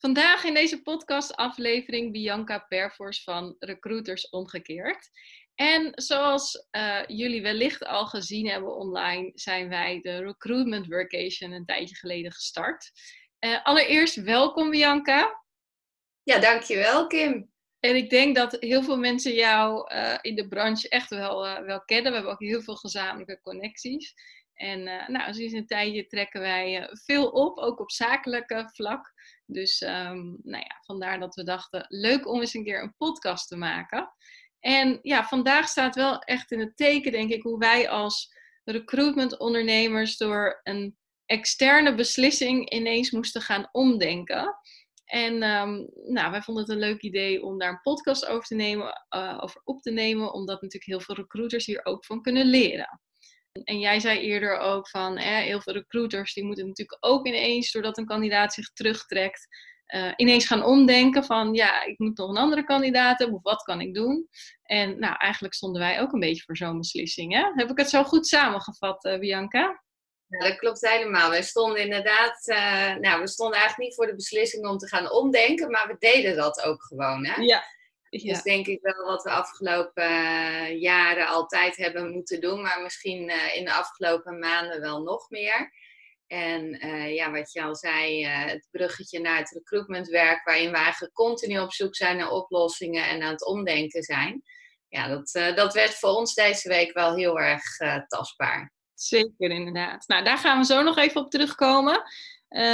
Vandaag in deze podcastaflevering Bianca Perfors van Recruiters Omgekeerd. En zoals uh, jullie wellicht al gezien hebben online, zijn wij de Recruitment Workation een tijdje geleden gestart. Uh, allereerst welkom Bianca. Ja, dankjewel Kim. En ik denk dat heel veel mensen jou uh, in de branche echt wel, wel kennen. We hebben ook heel veel gezamenlijke connecties. En nou, sinds een tijdje trekken wij veel op, ook op zakelijke vlak. Dus um, nou ja, vandaar dat we dachten, leuk om eens een keer een podcast te maken. En ja, vandaag staat wel echt in het teken, denk ik, hoe wij als recruitment ondernemers door een externe beslissing ineens moesten gaan omdenken. En um, nou, wij vonden het een leuk idee om daar een podcast over, te nemen, uh, over op te nemen, omdat natuurlijk heel veel recruiters hier ook van kunnen leren. En jij zei eerder ook van hè, heel veel recruiters die moeten natuurlijk ook ineens, doordat een kandidaat zich terugtrekt, uh, ineens gaan omdenken van ja, ik moet nog een andere kandidaat hebben of wat kan ik doen? En nou, eigenlijk stonden wij ook een beetje voor zo'n beslissing. Hè? Heb ik het zo goed samengevat, uh, Bianca? Ja, dat klopt helemaal. We stonden inderdaad, uh, nou, we stonden eigenlijk niet voor de beslissing om te gaan omdenken, maar we deden dat ook gewoon. Hè? Ja, ja. Dus denk ik wel wat we afgelopen uh, jaren altijd hebben moeten doen, maar misschien uh, in de afgelopen maanden wel nog meer. En uh, ja, wat je al zei, het bruggetje naar het recruitmentwerk, waarin we eigenlijk continu op zoek zijn naar oplossingen en aan het omdenken zijn. Ja, dat, dat werd voor ons deze week wel heel erg tastbaar. Zeker, inderdaad. Nou, daar gaan we zo nog even op terugkomen.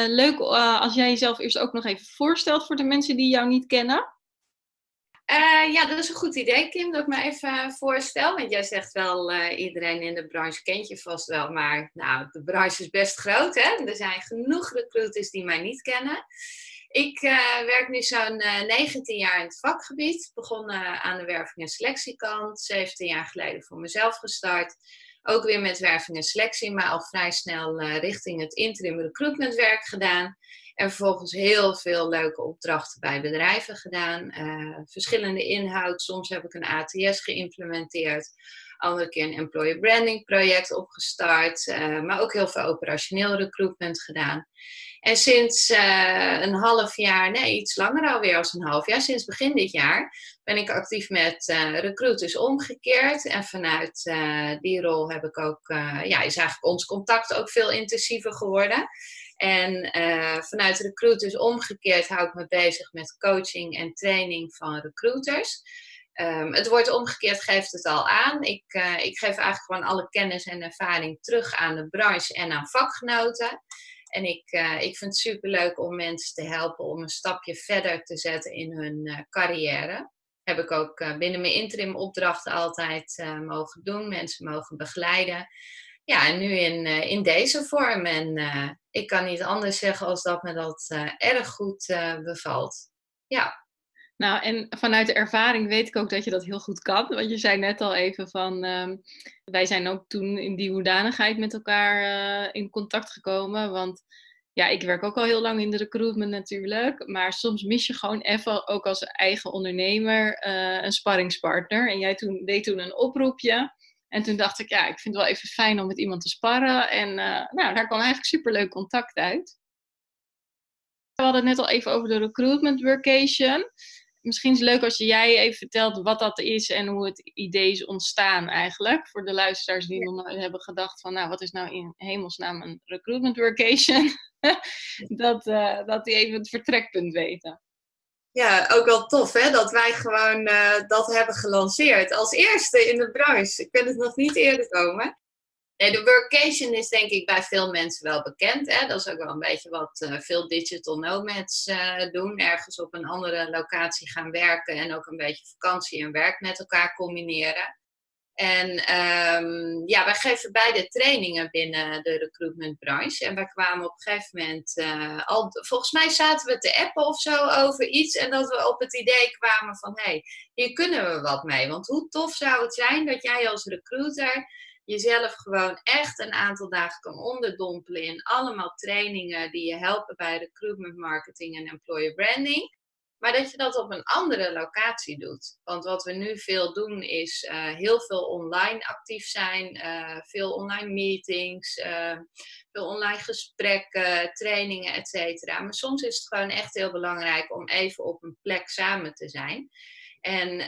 leuk als jij jezelf eerst ook nog even voorstelt voor de mensen die jou niet kennen. Uh, ja, dat is een goed idee, Kim, dat ik me even voorstel. Want jij zegt wel, uh, iedereen in de branche kent je vast wel. Maar nou, de branche is best groot, hè. Er zijn genoeg recruiters die mij niet kennen. Ik werk nu zo'n 19 jaar in het vakgebied. Begonnen aan de werving- en selectiekant. 17 jaar geleden voor mezelf gestart. Ook weer met werving en selectie, maar al vrij snel richting het interim recruitmentwerk gedaan. En vervolgens heel veel leuke opdrachten bij bedrijven gedaan. Uh, verschillende inhoud. Soms heb ik een ATS geïmplementeerd. Andere keer een employer branding project opgestart. Uh, maar ook heel veel operationeel recruitment gedaan. En sinds uh, een half jaar, nee, iets langer alweer als een half jaar, sinds begin dit jaar, ben ik actief met uh, recruiters omgekeerd. En vanuit uh, die rol heb ik ook, ja, is eigenlijk ons contact ook veel intensiever geworden. En vanuit recruiters omgekeerd hou ik me bezig met coaching en training van recruiters. Um, het woord omgekeerd geeft het al aan. Ik, ik geef eigenlijk gewoon alle kennis en ervaring terug aan de branche en aan vakgenoten. En ik, uh, ik vind het superleuk om mensen te helpen om een stapje verder te zetten in hun carrière. Heb ik ook binnen mijn interim opdrachten altijd mogen doen, mensen mogen begeleiden. Ja, en nu in, in deze vorm. En ik kan niet anders zeggen als dat me dat erg goed bevalt. Ja. Nou, en vanuit de ervaring weet ik ook dat je dat heel goed kan. Want je zei net al even van, um, wij zijn ook toen in die hoedanigheid met elkaar uh, in contact gekomen. Want ja, ik werk ook al heel lang in de recruitment natuurlijk. Maar soms mis je gewoon even, ook als eigen ondernemer, een sparringspartner. En jij toen, deed toen een oproepje. En toen dacht ik, ja, ik vind het wel even fijn om met iemand te sparren. En uh, nou, daar kwam eigenlijk superleuk contact uit. We hadden het net al even over de recruitment workation. Misschien is het leuk als jij even vertelt wat dat is en hoe het idee is ontstaan eigenlijk. Voor de luisteraars die nog hebben gedacht van, nou, wat is nou in hemelsnaam een recruitment workation? dat, uh, dat die even het vertrekpunt weten ja, ook wel tof hè, dat wij gewoon uh, dat hebben gelanceerd. Als eerste in de branche. Ik ben het nog niet eerder komen. De workation is denk ik bij veel mensen wel bekend. Hè? Dat is ook wel een beetje wat uh, veel digital nomads uh, doen. Ergens op een andere locatie gaan werken en ook een beetje vakantie en werk met elkaar combineren. En um, ja, wij geven beide trainingen binnen de recruitmentbranche. En wij kwamen op een gegeven moment, uh, al, volgens mij zaten we te appen of zo over iets. En dat we op het idee kwamen van, hé, hey, hier kunnen we wat mee. Want hoe tof zou het zijn dat jij als recruiter jezelf gewoon echt een aantal dagen kan onderdompelen in allemaal trainingen die je helpen bij recruitment marketing en employer branding. Maar dat je dat op een andere locatie doet. Want wat we nu veel doen is uh, heel veel online actief zijn. Uh, veel online meetings, uh, veel online gesprekken, trainingen, et. Maar soms is het gewoon echt heel belangrijk om even op een plek samen te zijn. En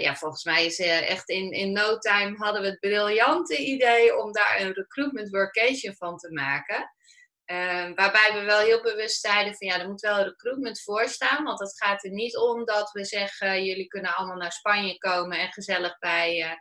ja, volgens mij is echt in, in no time hadden we het briljante idee om daar een recruitment workation van te maken. Uh, waarbij we wel heel bewust zeiden van ja, er moet wel recruitment voor staan. Want het gaat er niet om dat we zeggen, jullie kunnen allemaal naar Spanje komen en gezellig bij uh,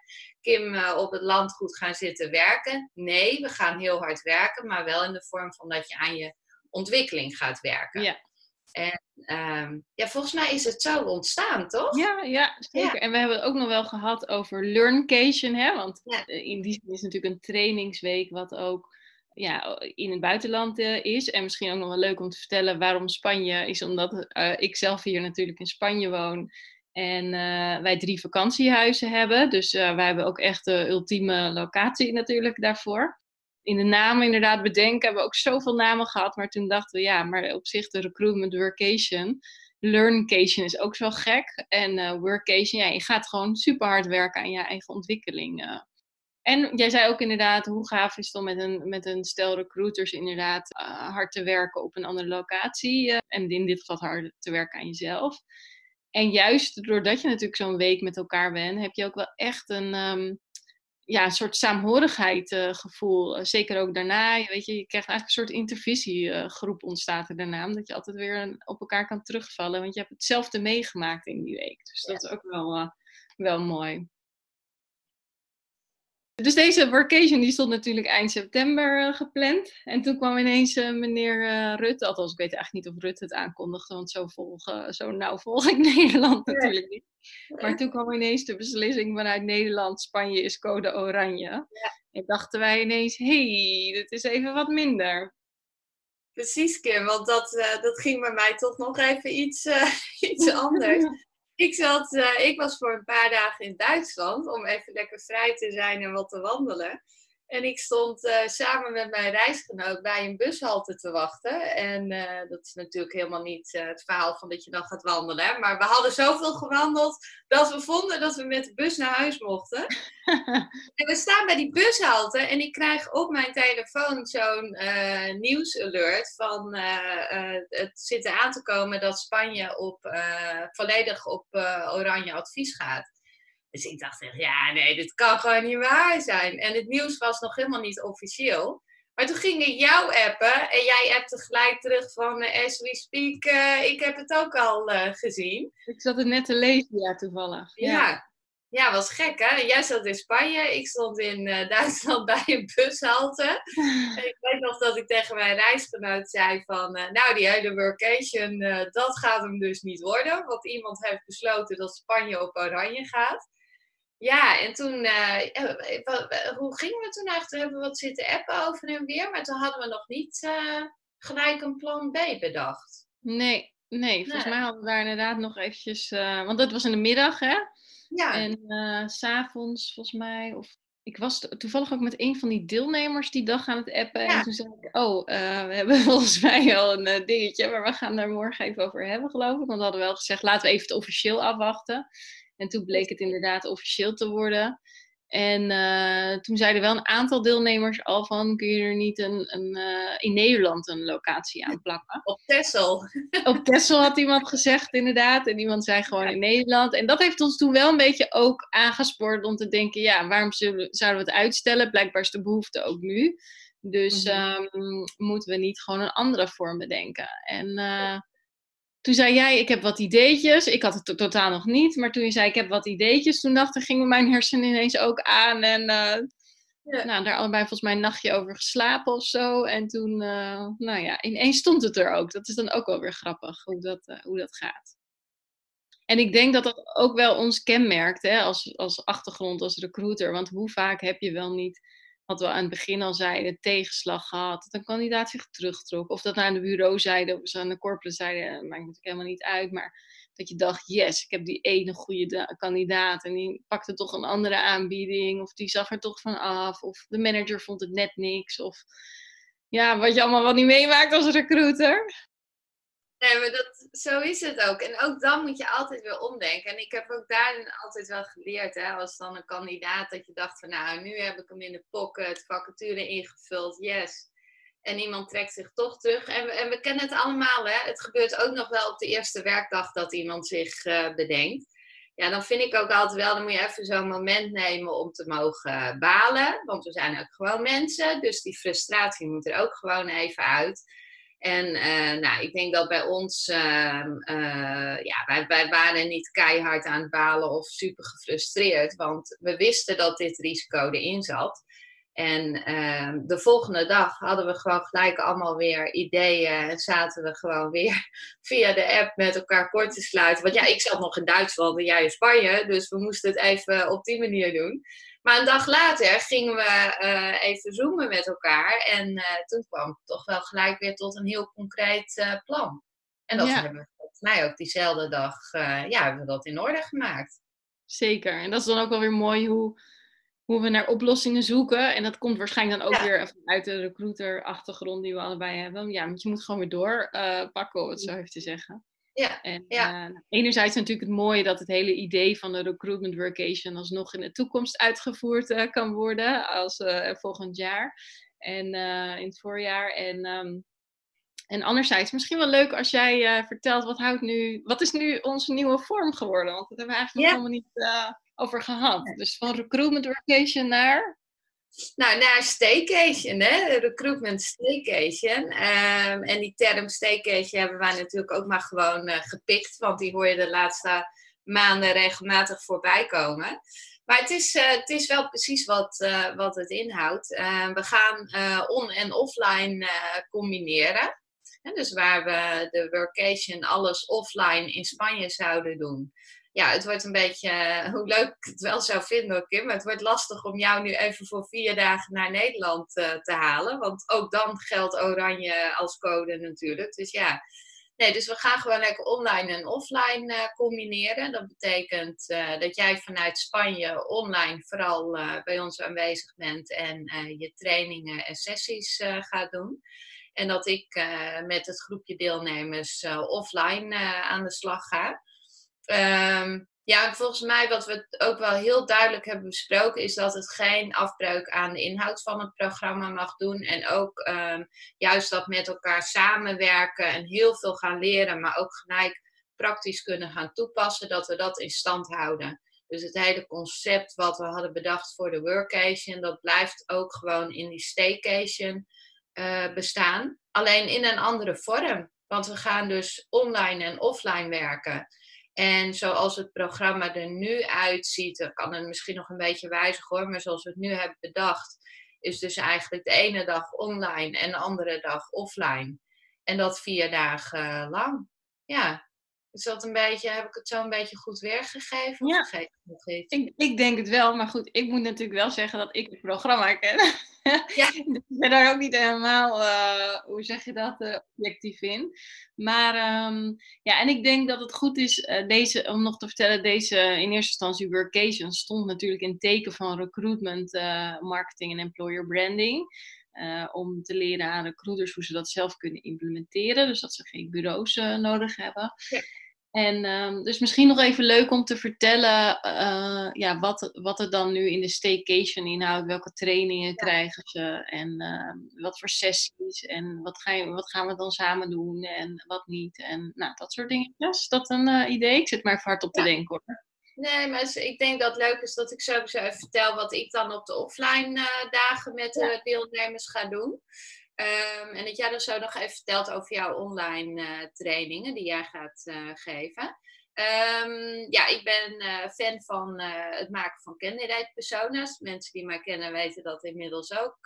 Kim op het landgoed gaan zitten werken. Nee, we gaan heel hard werken, maar wel in de vorm van dat je aan je ontwikkeling gaat werken. Ja. En um, ja, volgens mij is het zo ontstaan, toch? Ja, ja zeker. En we hebben het ook nog wel gehad over Learncation, hè? Want ja. in die zin is natuurlijk een trainingsweek wat ook ja, in het buitenland uh, is. En misschien ook nog wel leuk om te vertellen waarom Spanje is. Omdat uh, ik zelf hier natuurlijk in Spanje woon. En uh, wij drie vakantiehuizen hebben. Dus wij hebben ook echt de ultieme locatie natuurlijk daarvoor. In de namen inderdaad bedenken hebben we ook zoveel namen gehad. Maar toen dachten we, ja, maar op zich de recruitment workation. Learncation is ook zo gek. En workation, ja, je gaat gewoon super hard werken aan je eigen ontwikkeling. En jij zei ook inderdaad, hoe gaaf is het om met een, met een stel recruiters inderdaad uh, hard te werken op een andere locatie. Uh, en in dit geval hard te werken aan jezelf. En juist doordat je natuurlijk zo'n week met elkaar bent, heb je ook wel echt een, um, ja, een soort saamhorigheidsgevoel. Uh, zeker ook daarna. Je, weet je, je krijgt eigenlijk een soort intervisiegroep ontstaat er daarna. Omdat je altijd weer op elkaar kan terugvallen. Want je hebt hetzelfde meegemaakt in die week. Dus dat is ook wel, wel mooi. Dus deze workation die stond natuurlijk eind september uh, gepland. En toen kwam ineens uh, meneer uh, Rutte, althans ik weet eigenlijk niet of Rutte het aankondigde, want zo, volg, zo nauw volg ik Nederland natuurlijk niet. Maar toen kwam ineens de beslissing vanuit Nederland, Spanje is code oranje. Ja. En dachten wij ineens, hé, hey, dit is even wat minder. Precies Kim, want dat, dat ging bij mij toch nog even iets, iets anders. Ik, zat, uh, ik was voor een paar dagen in Duitsland om even lekker vrij te zijn en wat te wandelen. En ik stond uh, samen met mijn reisgenoot bij een bushalte te wachten. En uh, dat is natuurlijk helemaal niet uh, het verhaal van dat je dan gaat wandelen. Maar we hadden zoveel gewandeld dat we vonden dat we met de bus naar huis mochten. en we staan bij die bushalte en ik krijg op mijn telefoon zo'n nieuwsalert van het zit er aan te komen dat Spanje op, volledig op oranje advies gaat. Dus ik dacht echt, ja, nee, dit kan gewoon niet waar zijn. En het nieuws was nog helemaal niet officieel. Maar toen ging ik jou appen en jij appte gelijk terug van uh, as we speak, uh, ik heb het ook al uh, gezien. Ik zat het net te lezen, ja, toevallig. Ja. ja. Ja, was gek hè. Jij zat in Spanje, ik stond in Duitsland bij een bushalte. en ik weet nog dat ik tegen mijn reisgenoot zei van, nou die hele workation, dat gaat hem dus niet worden. Want iemand heeft besloten dat Spanje op oranje gaat. Ja, en toen, uh, hoe gingen we toen eigenlijk? Toen hebben we wat zitten appen over en weer, maar toen hadden we nog niet uh, gelijk een plan B bedacht. Nee, nee, volgens mij hadden we daar inderdaad nog eventjes, uh, want dat was in de middag, hè? Ja. En s s'avonds, volgens mij, of ik was toevallig ook met een van die deelnemers die dag aan het appen. Ja. En toen zei ik, oh, we hebben volgens mij al een dingetje, maar we gaan daar morgen even over hebben, geloof ik. Want we hadden wel gezegd, laten we even het officieel afwachten. En toen bleek het inderdaad officieel te worden. En uh, toen zeiden wel een aantal deelnemers al van, kun je er niet een, een uh, in Nederland een locatie aan plakken? Op Texel. Op Texel had iemand gezegd inderdaad. En iemand zei gewoon in Nederland. En dat heeft ons toen wel een beetje ook aangespoord om te denken, ja, waarom zullen, zouden we het uitstellen? Blijkbaar is de behoefte ook nu. Dus mm -hmm. um, moeten we niet gewoon een andere vorm bedenken? En uh, toen zei jij, ik heb wat ideetjes. Ik had het totaal nog niet. Maar toen je zei, ik heb wat ideetjes. Toen dachten, gingen mijn hersenen ineens ook aan. En uh, ja. nou, daar allebei volgens mij een nachtje over geslapen of zo. En toen, uh, nou ja, ineens stond het er ook. Dat is dan ook wel weer grappig, hoe dat, uh, hoe dat gaat. En ik denk dat dat ook wel ons kenmerkt hè, als, als achtergrond, als recruiter. Want hoe vaak heb je wel niet, wat we aan het begin al zeiden, tegenslag gehad, dat een kandidaat zich terugtrok. Of dat naar de bureau zeiden, of ze aan de corporate zeiden, maakt natuurlijk helemaal niet uit. Maar dat je dacht, yes, ik heb die ene goede kandidaat en die pakte toch een andere aanbieding. Of die zag er toch van af. Of de manager vond het net niks. Of ja, wat je allemaal wel niet meemaakt als recruiter. Nee, maar dat, zo is het ook. En ook dan moet je altijd weer omdenken. En ik heb ook daarin altijd wel geleerd, hè, als dan een kandidaat dat je dacht van nou, nu heb ik hem in de pocket, vacature ingevuld, yes. En iemand trekt zich toch terug. En we, en we kennen het allemaal, hè. Het gebeurt ook nog wel op de eerste werkdag dat iemand zich uh, bedenkt. Ja, dan vind ik ook altijd wel, dan moet je even zo'n moment nemen om te mogen balen. Want we zijn ook gewoon mensen, dus die frustratie moet er ook gewoon even uit. En uh, nou, ik denk dat bij ons, uh, uh, ja, wij, wij, waren niet keihard aan het balen of super gefrustreerd, want we wisten dat dit risico erin zat. En ehm, de volgende dag hadden we gewoon gelijk allemaal weer ideeën en zaten we gewoon weer via de app met elkaar kort te sluiten. Want ja, ik zat nog in Duitsland en jij in Spanje, dus we moesten het even op die manier doen. Maar een dag later gingen we uh, even zoomen met elkaar. En uh, toen kwam het toch wel gelijk weer tot een heel concreet uh, plan. En dat hebben we volgens mij ook diezelfde dag ja, hebben we dat in orde gemaakt. Zeker. En dat is dan ook wel weer mooi hoe, hoe we naar oplossingen zoeken. En dat komt waarschijnlijk dan ook weer vanuit de recruiter-achtergrond die we allebei hebben. Ja, want je moet gewoon weer doorpakken, om het zo even te zeggen. Ja, en ja. Uh, enerzijds natuurlijk het mooie dat het hele idee van de recruitment workation alsnog in de toekomst uitgevoerd uh, kan worden als uh, volgend jaar en in het voorjaar. En, um, en anderzijds misschien wel leuk als jij vertelt wat houdt nu, wat is nu onze nieuwe vorm geworden? Want dat hebben we eigenlijk nog helemaal niet over gehad. Dus van recruitment workation naar nou, naar staycation, hè? recruitment staycation. Um, en die term staycation hebben wij natuurlijk ook maar gewoon uh, gepikt, want die hoor je de laatste maanden regelmatig voorbij komen. Maar het is, uh, het is wel precies wat, uh, wat het inhoudt. Ehm, we gaan on- en offline combineren. En dus waar we de workation alles offline in Spanje zouden doen, ja, het wordt een beetje, eh, hoe leuk ik het wel zou vinden, Kim, maar het wordt lastig om jou nu even voor vier dagen naar Nederland uh, te halen. Want ook dan geldt oranje als code natuurlijk. Dus ja, nee, dus we gaan gewoon lekker online en offline uh, combineren. Dat betekent dat jij vanuit Spanje online vooral bij ons aanwezig bent en je trainingen en sessies gaat doen. En dat ik met het groepje deelnemers offline aan de slag ga. Um, ja, volgens mij wat we ook wel heel duidelijk hebben besproken, is dat het geen afbreuk aan de inhoud van het programma mag doen. En ook um, juist dat met elkaar samenwerken en heel veel gaan leren, maar ook gelijk praktisch kunnen gaan toepassen, dat we dat in stand houden. Dus het hele concept wat we hadden bedacht voor de workation, dat blijft ook gewoon in die staycation uh, bestaan. Alleen in een andere vorm. Want we gaan dus online en offline werken. En zoals het programma er nu uitziet, dan kan het misschien nog een beetje wijzigen hoor, maar zoals we het nu hebben bedacht, is dus eigenlijk de ene dag online en de andere dag offline. En dat vier dagen lang. Ja, is dat een beetje, heb ik het zo een beetje goed weergegeven? Ja, ik, ik, denk het wel, maar goed, ik moet natuurlijk wel zeggen dat ik het programma ken. Ja. ik ben daar ook niet helemaal, uh, hoe zeg je dat, uh, objectief in. Maar um, ja, en ik denk dat het goed is, uh, deze, om nog te vertellen, deze in eerste instantie workation stond natuurlijk in teken van recruitment, marketing en employer branding. om te leren aan recruiters hoe ze dat zelf kunnen implementeren. Dus dat ze geen bureaus nodig hebben. Ja. En um, dus misschien nog even leuk om te vertellen uh, ja, wat, wat er dan nu in de staycation inhoudt. Welke trainingen ja. krijgen ze en uh, wat voor sessies en wat, ga je, wat gaan we dan samen doen en wat niet. En nou, dat soort dingen. Is dat een uh, idee? Ik zit maar even hard op te ja. denken hoor. Nee, maar ik denk dat het leuk is dat ik sowieso even vertel wat ik dan op de offline dagen met de deelnemers ga doen. Um, en dat jij dan zo nog even vertelt over jouw online uh, trainingen die jij gaat uh, geven. Um, ja, ik ben uh, fan van het maken van candidate personas. Mensen die mij kennen weten dat inmiddels ook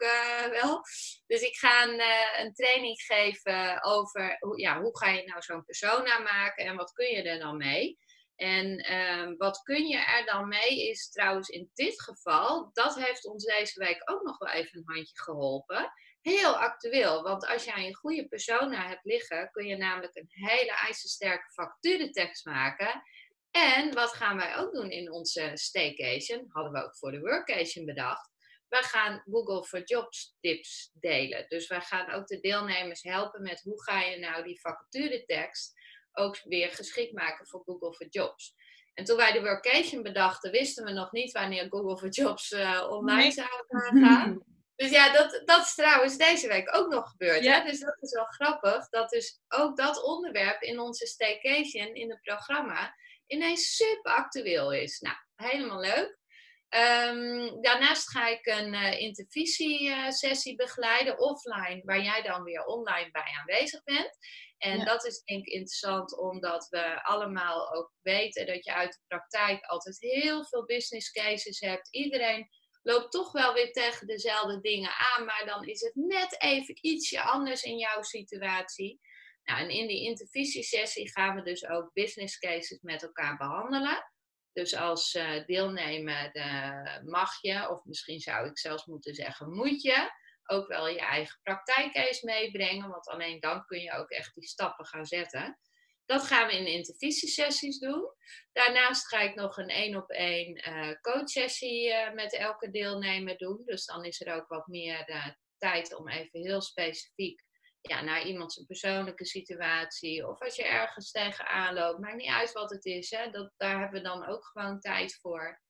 wel. Dus ik ga een, een training geven over hoe, ja, hoe ga je nou zo'n persona maken en wat kun je er dan mee. En ehm, wat kun je er dan mee is trouwens in dit geval, dat heeft ons deze week ook nog wel even een handje geholpen. Heel actueel, want als jij een goede persona hebt liggen, kun je namelijk een hele ijzersterke facturentekst maken. En wat gaan wij ook doen in onze staycation? Hadden we ook voor de workation bedacht. We gaan Google for Jobs tips delen. Dus wij gaan ook de deelnemers helpen met hoe ga je nou die vacaturetekst ook weer geschikt maken voor Google for Jobs. En toen wij de workation bedachten, wisten we nog niet wanneer Google for Jobs uh, online zou gaan. Dus ja, dat, dat is trouwens deze week ook nog gebeurd. Ja. Hè? Dus dat is wel grappig. Dat dus ook dat onderwerp in onze staycation, in het programma, ineens super actueel is. Nou, helemaal leuk. Um, daarnaast ga ik een uh, intervisiesessie begeleiden, offline, waar jij dan weer online bij aanwezig bent. En dat is denk ik interessant, omdat we allemaal ook weten dat je uit de praktijk altijd heel veel business cases hebt. Iedereen loopt toch wel weer tegen dezelfde dingen aan, maar dan is het net even ietsje anders in jouw situatie. Nou, en in die intervisiesessie gaan we dus ook business cases met elkaar behandelen. Dus als uh, deelnemer uh, mag je, of misschien zou ik zelfs moeten zeggen moet je, ook wel je eigen praktijkcase meebrengen. Want alleen dan kun je ook echt die stappen gaan zetten. Dat gaan we in intervisiesessies doen. Daarnaast ga ik nog een één op één uh, coachsessie uh, met elke deelnemer doen. Dus dan is er ook wat meer uh, tijd om even heel specifiek ja, naar iemands persoonlijke situatie. Of als je ergens tegenaan loopt. Maakt niet uit wat het is. Hè? Dat, daar hebben we dan ook gewoon tijd voor.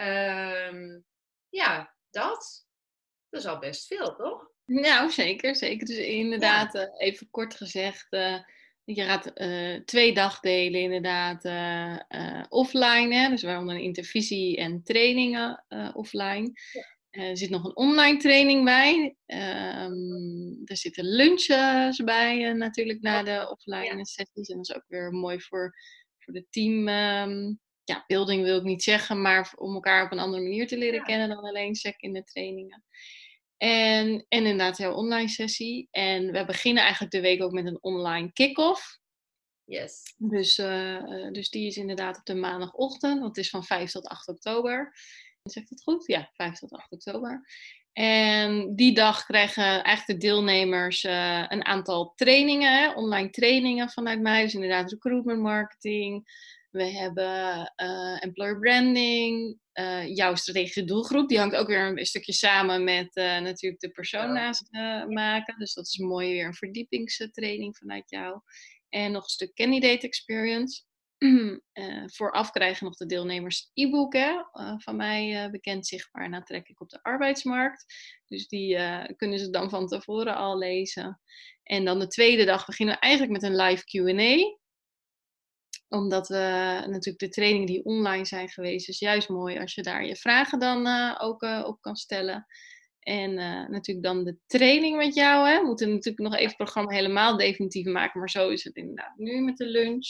Um, ja, dat. Dat is al best veel, toch? Nou, zeker. zeker. Dus inderdaad, ja. even kort gezegd. Je gaat uh, twee dagdelen inderdaad uh, offline. Hè? Dus waaronder een intervisie en trainingen offline. Ja. Er zit nog een online training bij. Um, er zitten lunches bij natuurlijk na de offline ja. sessies. En dat is ook weer mooi voor, voor de team. Um, ja, building wil ik niet zeggen, maar om elkaar op een andere manier te leren ja. kennen dan alleen sec in de trainingen. En, en inderdaad jouw online sessie. En we beginnen eigenlijk de week ook met een online kick-off. Yes. Dus, uh, dus die is inderdaad op de maandagochtend, want het is van 5 tot 8 oktober. Zegt het goed? Ja, 5 tot 8 oktober. En die dag krijgen eigenlijk de deelnemers uh, een aantal trainingen, online trainingen vanuit mij. Dus inderdaad recruitment marketing. We hebben uh, employer branding. Uh, jouw strategische doelgroep, die hangt ook weer een stukje samen met natuurlijk de persona's maken. Dus dat is mooi weer een verdiepingstraining vanuit jou. En nog een stuk candidate experience. uh, vooraf krijgen nog de deelnemers e-book uh, van mij uh, bekend zichtbaar en trek ik op de arbeidsmarkt. Dus die kunnen ze dan van tevoren al lezen. En dan de tweede dag beginnen we eigenlijk met een live QA. Omdat we natuurlijk de trainingen die online zijn geweest, is juist mooi als je daar je vragen dan ook op kan stellen. En natuurlijk dan de training met jou. Hè. We moeten natuurlijk nog even het programma helemaal definitief maken, maar zo is het inderdaad nu met de lunch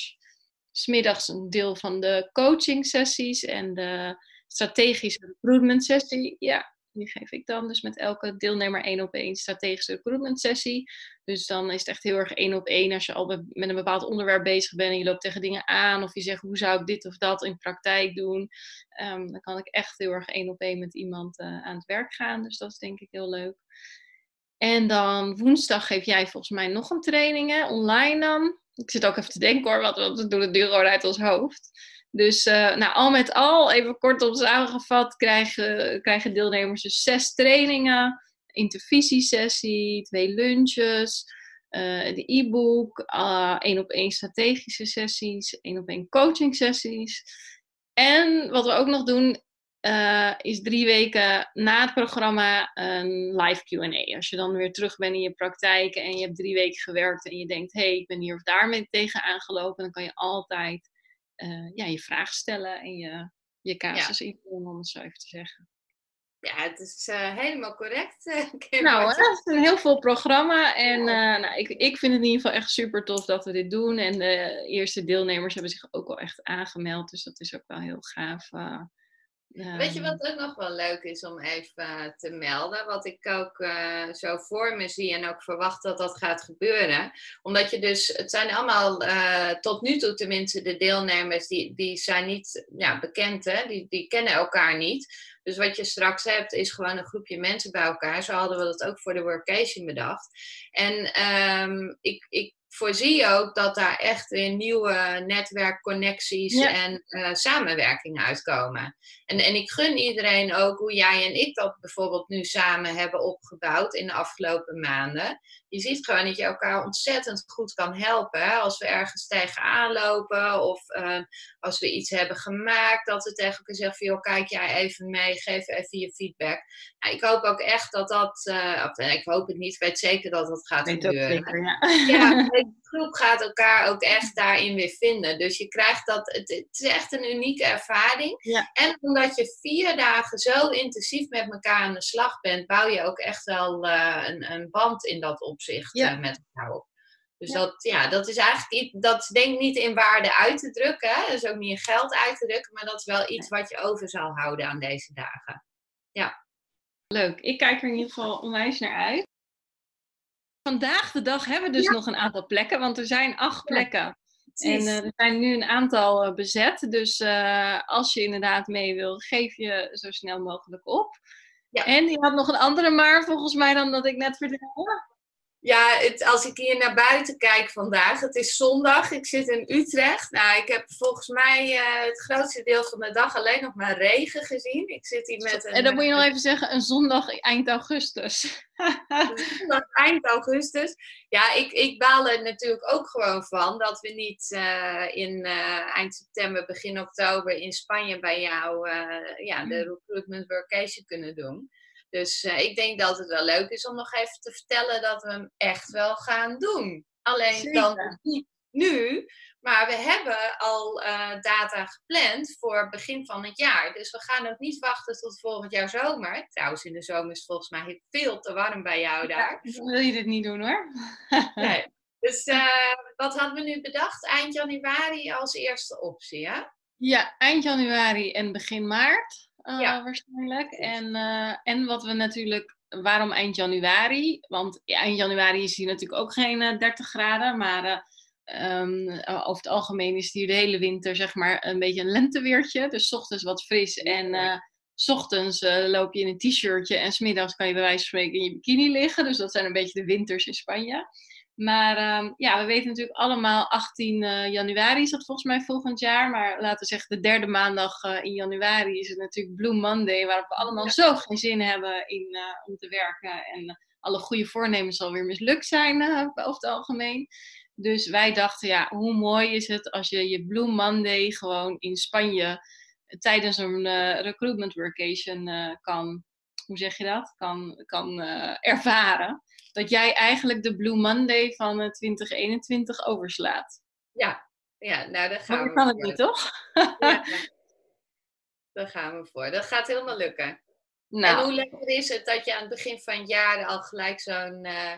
smiddags een deel van de coaching sessies en de strategische recruitment sessie. Ja, die geef ik dan dus met elke deelnemer één op één strategische recruitment sessie. Dus dan is het echt heel erg één op één als je al met een bepaald onderwerp bezig bent en je loopt tegen dingen aan of je zegt hoe zou ik dit of dat in praktijk doen. Um, dan kan ik echt heel erg één op één met iemand uh, aan het werk gaan. Dus dat is denk ik heel leuk. En dan woensdag geef jij volgens mij nog een training, online dan. Ik zit ook even te denken hoor, wat, we doen het gewoon uit ons hoofd. Dus uh, nou, al met al, even kortom samengevat, krijgen, krijgen deelnemers dus zes trainingen, intervisiesessie, twee lunches, uh, de e-book, uh, één op één strategische sessies, één op één coaching sessies. En wat we ook nog doen, is drie weken na het programma een live QA. Als je dan weer terug bent in je praktijk en je hebt drie weken gewerkt en je denkt, hé, hey, ik ben hier of daarmee tegen aangelopen, dan kan je altijd uh, ja, je vraag stellen en je, je casus ja. invullen, om het zo even te zeggen. Ja, het is uh, helemaal correct. nou, het is een heel veel programma. En uh, nou, ik, ik vind het in ieder geval echt super tof dat we dit doen. En de eerste deelnemers hebben zich ook wel echt aangemeld. Dus dat is ook wel heel gaaf Weet je wat ook nog wel leuk is om even te melden? Wat ik ook uh, zo voor me zie en ook verwacht dat dat gaat gebeuren. Omdat je dus, het zijn allemaal uh, tot nu toe tenminste de deelnemers, die, die zijn niet ja, bekend, hè? Die, die kennen elkaar niet. Dus wat je straks hebt is gewoon een groepje mensen bij elkaar. Zo hadden we dat ook voor de workation bedacht. En um, ik, ik voorzie ook dat daar echt weer nieuwe netwerkconnecties en uh, samenwerkingen uitkomen. En, en ik gun iedereen ook hoe jij en ik dat bijvoorbeeld nu samen hebben opgebouwd in de afgelopen maanden. Je ziet gewoon dat je elkaar ontzettend goed kan helpen. Als we ergens tegenaan lopen of uh, als we iets hebben gemaakt, dat we tegen elkaar zeggen van joh, kijk jij even mee, geef even je feedback. Nou, ik hoop ook echt dat dat, uh, of, ik hoop het niet, ik weet zeker dat dat gaat weet gebeuren. Zeker, ja. ja, de groep gaat elkaar ook echt daarin weer vinden. Dus je krijgt dat, het, het is echt een unieke ervaring. Ja. En omdat je vier dagen zo intensief met elkaar aan de slag bent, bouw je ook echt wel uh, een, een, band in dat opzicht ja. uh, met elkaar op. Dus Dat, ja, dat is eigenlijk iets, dat denk ik niet in waarde uit te drukken. Hè? Dat is ook niet in geld uit te drukken, maar dat is wel iets wat je over zal houden aan deze dagen. Ja. Leuk, ik kijk er in ieder geval onwijs naar uit. Vandaag de dag hebben we dus nog een aantal plekken, want er zijn acht plekken. En uh, er zijn nu een aantal uh, bezet. Dus uh, als je inderdaad mee wil, geef je zo snel mogelijk op. Ja. En je had nog een andere maar volgens mij dan dat ik net vertelde. Ja, het, als ik hier naar buiten kijk vandaag, het is zondag, ik zit in Utrecht. Nou, ik heb volgens mij uh, het grootste deel van de dag alleen nog maar regen gezien. Ik zit hier met een... En dan moet je nog even zeggen, een zondag eind augustus. zondag eind augustus. Ja, ik, ik baal er natuurlijk ook gewoon van dat we niet uh, in uh, eind september, begin oktober in Spanje bij jou ja, de mm. recruitment workation kunnen doen. Dus uh, ik denk dat het wel leuk is om nog even te vertellen dat we hem echt wel gaan doen. Alleen Zeker. dan niet nu, maar we hebben al uh, data gepland voor begin van het jaar. Dus we gaan ook niet wachten tot volgend jaar zomer. Trouwens, in de zomer is het volgens mij veel te warm bij jou daar. Ja, wil je dit niet doen hoor. nee. Dus uh, wat hadden we nu bedacht? Eind januari als eerste optie, hè? Ja, eind januari en begin maart uh, ja. waarschijnlijk. En, uh, en wat we natuurlijk, waarom eind januari? Want eind januari is hier natuurlijk ook geen uh, 30 graden, maar um, over het algemeen is hier de hele winter zeg maar een beetje een lenteweertje. Dus ochtends wat fris en s ochtends loop je in een t-shirtje en smiddags kan je bij wijze van spreken in je bikini liggen. Dus dat zijn een beetje de winters in Spanje. Maar um, ja, we weten natuurlijk allemaal, 18 uh, januari is dat volgens mij volgend jaar. Maar laten we zeggen, de derde maandag uh, in januari is het natuurlijk Blue Monday. Waarop we allemaal ja. zo geen zin hebben in, uh, om te werken. En alle goede voornemens alweer mislukt zijn over het algemeen. Dus wij dachten, ja, hoe mooi is het als je je Blue Monday gewoon in Spanje tijdens een recruitment workation kan, hoe zeg je dat, kan, kan ervaren dat jij eigenlijk de Blue Monday van 2021 eh, overslaat. Ja, ja nou daar gaan maar we kan het niet, toch? ja, daar gaan we voor. Dat gaat helemaal lukken. Nou. En hoe lekker is het dat je aan het begin van het jaar al gelijk zo'n uh,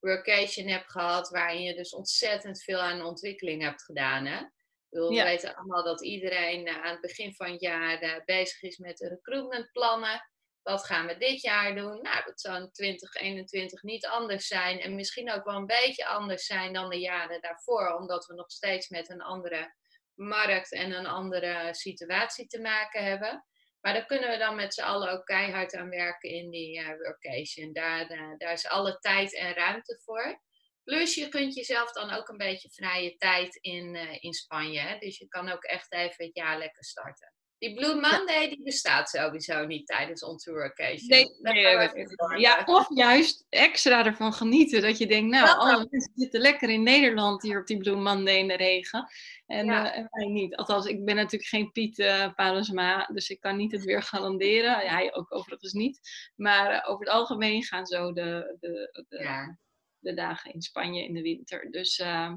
workation hebt gehad, waarin je dus ontzettend veel aan ontwikkeling hebt gedaan, hè? We weten allemaal dat iedereen uh, aan het begin van het jaar uh, bezig is met recruitmentplannen. Wat gaan we dit jaar doen? Nou, dat zal in 2021 niet anders zijn. En misschien ook wel een beetje anders zijn dan de jaren daarvoor. Omdat we nog steeds met een andere markt en een andere situatie te maken hebben. Maar daar kunnen we dan met z'n allen ook keihard aan werken in die uh, workation. Daar, uh, daar is alle tijd en ruimte voor. Plus je kunt jezelf dan ook een beetje vrije tijd in, uh, in Spanje. Hè? Dus je kan ook echt even het jaar lekker starten. Die Blue Monday die bestaat sowieso niet tijdens onze workation. Nee, nee, ja, of juist extra ervan genieten. Dat je denkt, nou, alle mensen zitten lekker in Nederland hier op die Blue Monday in de regen. En, ja. uh, en wij niet. Althans, ik ben natuurlijk geen Piet uh, dus ik kan niet het weer garanderen. Hij ook overigens niet. Maar uh, over het algemeen gaan zo de, de, de, ja. De, dagen in Spanje in de winter. Dus uh,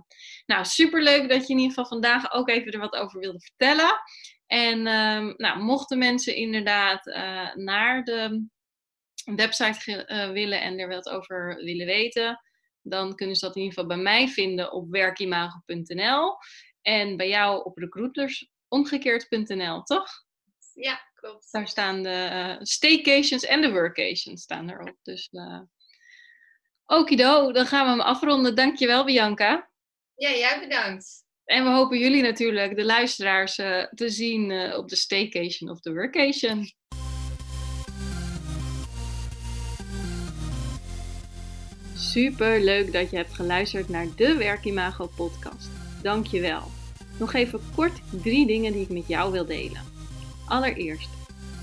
nou, superleuk dat je in ieder geval vandaag ook even er wat over wilde vertellen. En um, nou, mochten mensen inderdaad uh, naar de website uh, willen en er wat over willen weten, dan kunnen ze dat in ieder geval bij mij vinden op werkimago.nl en bij jou op recruitersomgekeerd.nl, toch? Ja, klopt. Daar staan de uh, staycations en de workations staan erop. Dus okido, dan gaan we hem afronden. Dankjewel Bianca. Ja, jij bedankt. En we hopen jullie natuurlijk, de luisteraars, uh, te zien op de staycation of de workation. Super leuk dat je hebt geluisterd naar de Werkimago podcast. Dankjewel. Nog even kort drie dingen die ik met jou wil delen. Allereerst,